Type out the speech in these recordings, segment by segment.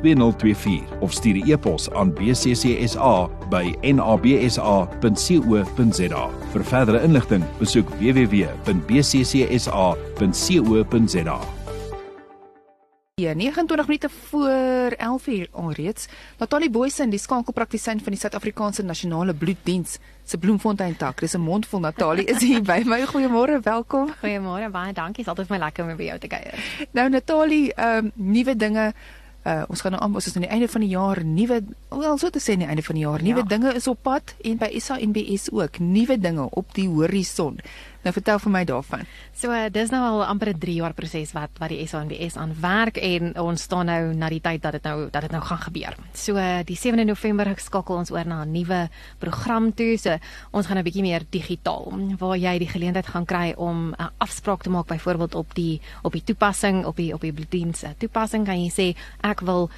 2024 of stuur 'n e-pos aan bccsa by nabsa.co.za. Vir verdere inligting, besoek www.bccsa.co.za. Ja, 29 minute voor 11 uur alreeds. Natalie Boysen, die skakelpraktisyn van die Suid-Afrikaanse Nasionale Bloeddiens se Bloemfontein tak. Dis 'n mondvol Natalie is hier by my. Goeiemôre, welkom. Goeiemôre, baie dankie. Dit is altyd vir my lekker om by jou te kuier. Nou Natalie, ehm um, nuwe dinge Uh, ons gaan nou aan ons is aan die einde van die jaar nuwe wel so te sê aan die einde van die jaar nuwe ja. dinge is op pad en by SANBS ook nuwe dinge op die horison. Nou vertel vir my daarvan. So uh, dis nou al amper 'n 3 jaar proses wat wat die SANBS aan werk en ons staan nou na die tyd dat dit nou dat dit nou gaan gebeur. So uh, die 7de November skakel ons oor na 'n nuwe program toe. So ons gaan 'n bietjie meer digitaal waar jy die geleentheid gaan kry om 'n uh, afspraak te maak byvoorbeeld op die op die toepassing op die op die bloeddiens uh, toepassing kan jy sê ek wil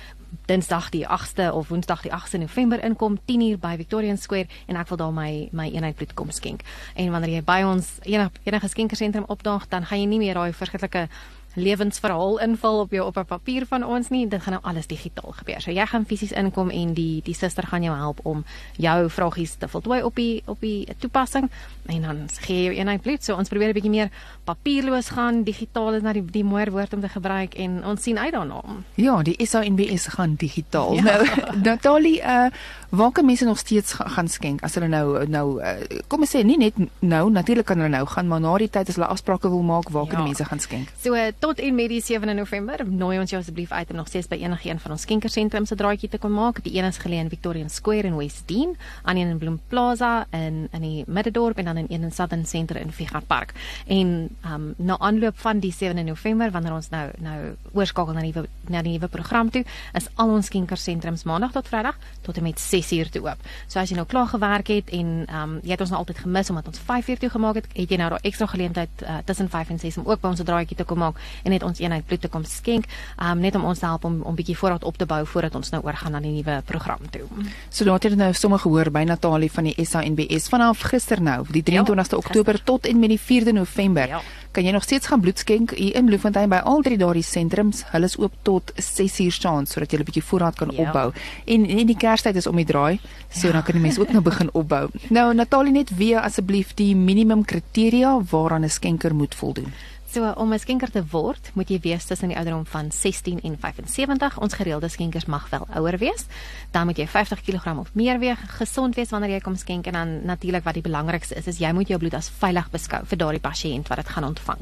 Dinsdag die 8ste of Woensdag die 8ste November inkom 10uur by Victoria Square en ek wil daar my my eenheid bloed kom skenk. En wanneer jy by ons enige enige skenkersentrum opdaag, dan gaan jy nie meer daai verskriklike lewensverhaal invul op jou op 'n papier van ons nie. Dit gaan nou alles digitaal gebeur. So jy gaan fisies inkom en die die suster gaan jou help om jou vragies te voltooi op die op die toepassing en dan gee jy jou eenheid bloed. So ons probeer 'n bietjie meer papierloos gaan. Digitaal is nou die die mooier woord om te gebruik en ons sien uit daarna. Ja, die SANBS gaan digitaal. Ja. Nou Natalie, uh waar kan mense nog steeds gaan skenk as hulle nou nou uh, kom ons sê nie net nou natuurlik kan hulle nou gaan, maar na die tyd as hulle afsprake wil maak, waar ja. kan mense gaan skenk? So tot en met die 7de November nooi ons jou asseblief uit om nog steeds by enige een van ons skenkersentrums se draadjie te kom maak. Die een is geleë in Victoria Square in West Dean, aan een in Bloem Plaza in in die Middendorp en dan in een in Southern Centre in Figart Park. En um na aanloop van die 7de November wanneer ons nou nou oorskakel na die na die nuwe program toe, is al ons skenkersentrums maandag tot Vrydag tot en met 6uur toe oop. So as jy nou klaar gewerk het en um jy het ons nou altyd gemis omdat ons 5uur toe gemaak het, het jy nou daai ekstra geleentheid uh, tussen 5 en 6 om ook by ons draadjie te kom maak en net ons eenheid bloed te kom skenk, um, net om ons te help om om bietjie voorraad op te bou voordat ons nou oorgaan na die nuwe program toe. So laat jy nou sommer gehoor by Natalie van die SANBS vanaf gister nou, die 23ste ja, Oktober tot en met die 4de November. Ja kan jy nog steeds gaan bloed skenk hier in Bloemfontein by al drie daardie sentrums. Hulle is oop tot 6uur saand sodat jy 'n bietjie voorraad kan ja. opbou. En en die Kerstyd is om die draai, so ja. dan kan die mense ook nou begin opbou. Nou Natalie net weer asseblief die minimum kriteria waaraan 'n skenker moet voldoen. So om 'n skenker te word, moet jy wees tussen die ouderdom van 16 en 75. Ons gereelde skenkers mag wel ouer wees. Dan moet jy 50 kg of meer weeg, gesond wees wanneer jy kom skenk en dan natuurlik wat die belangrikste is, is jy moet jou bloed as veilig beskou vir daardie pasiënt wat dit gaan ontvang.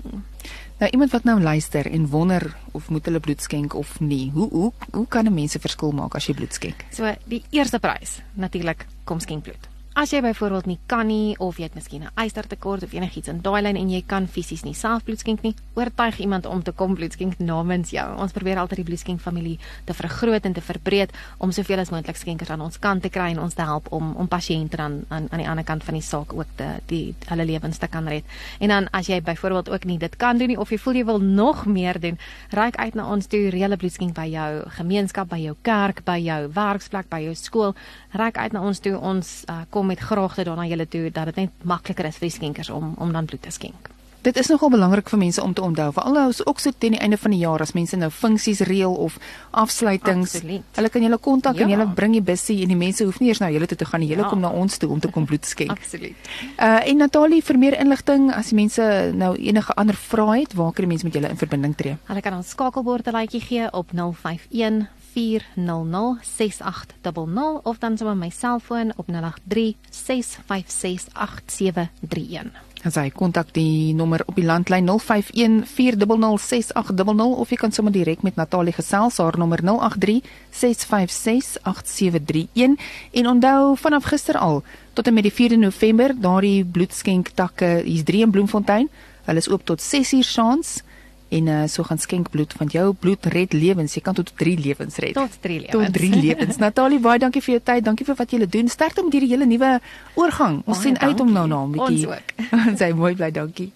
Nou iemand wat nou luister en wonder of moet hulle bloed skenk of nie. Hoe hoe hoe kan 'n mens 'n verskil maak as jy bloed skenk? So die eerste prys, natuurlik kom skenk bloed. As jy byvoorbeeld nie kan nie of jy het miskien 'n ystertekort of enigiets in daai lyn en jy kan fisies nie self bloed skenk nie, oortuig iemand om te kom bloed skenk namens jou. Ons probeer altyd die bloedskenk familie te vergroot en te verbreed om soveel as moontlik skenkers aan ons kant te kry en ons te help om om pasiënte dan aan aan die ander kant van die saak ook te die hulle lewens te kan red. En dan as jy byvoorbeeld ook nie dit kan doen nie of jy voel jy wil nog meer doen, reik uit na ons toe reële bloedskenk by jou gemeenskap, by jou kerk, by jou werksplek, by jou skool. Reik uit na ons toe ons uh, kom met graagte daarna julle toe dat dit net makliker is vir die skenkers om om dan bloed te skenk. Dit is nogal belangrik vir mense om te onthou, veral is ook so teen die einde van die jaar as mense nou funksies reël of afsluitings. Absoluut. Hulle kan julle kontak ja. en julle bring die bussie en die mense hoef nie eers na julle toe te gaan nie. Julle ja. kom na ons toe om te kom bloed skenk. Absoluut. Uh en Natalie vir meer inligting as die mense nou enige ander vrae het, waar kan die mense met julle in verbinding tree? Hulle kan ons skakelbord 'n laaitjie gee op 051 0836556800 of dan sommer my selfoon op 0836568731. As jy kontak die nommer op die landlyn 0514006800 of jy kan sommer direk met Natalie gesels haar nommer 0836568731 en onthou vanaf gister al tot en met die 4de November daardie bloedskenk takke hier's 3 in Bloemfontein hulle is oop tot 6uur saans en uh, so gaan skenk bloed want jou bloed red lewens. Jy kan tot 3 lewens red. Tot 3 lewens. Tot 3 lewens. Natalie, baie dankie vir jou tyd. Dankie vir wat jy doen. Sterkte met hierdie hele nuwe oorgang. Ons Baie sien uit om nou dankie. na 'n bietjie. Ons ook. Sy mooi bly, dankie.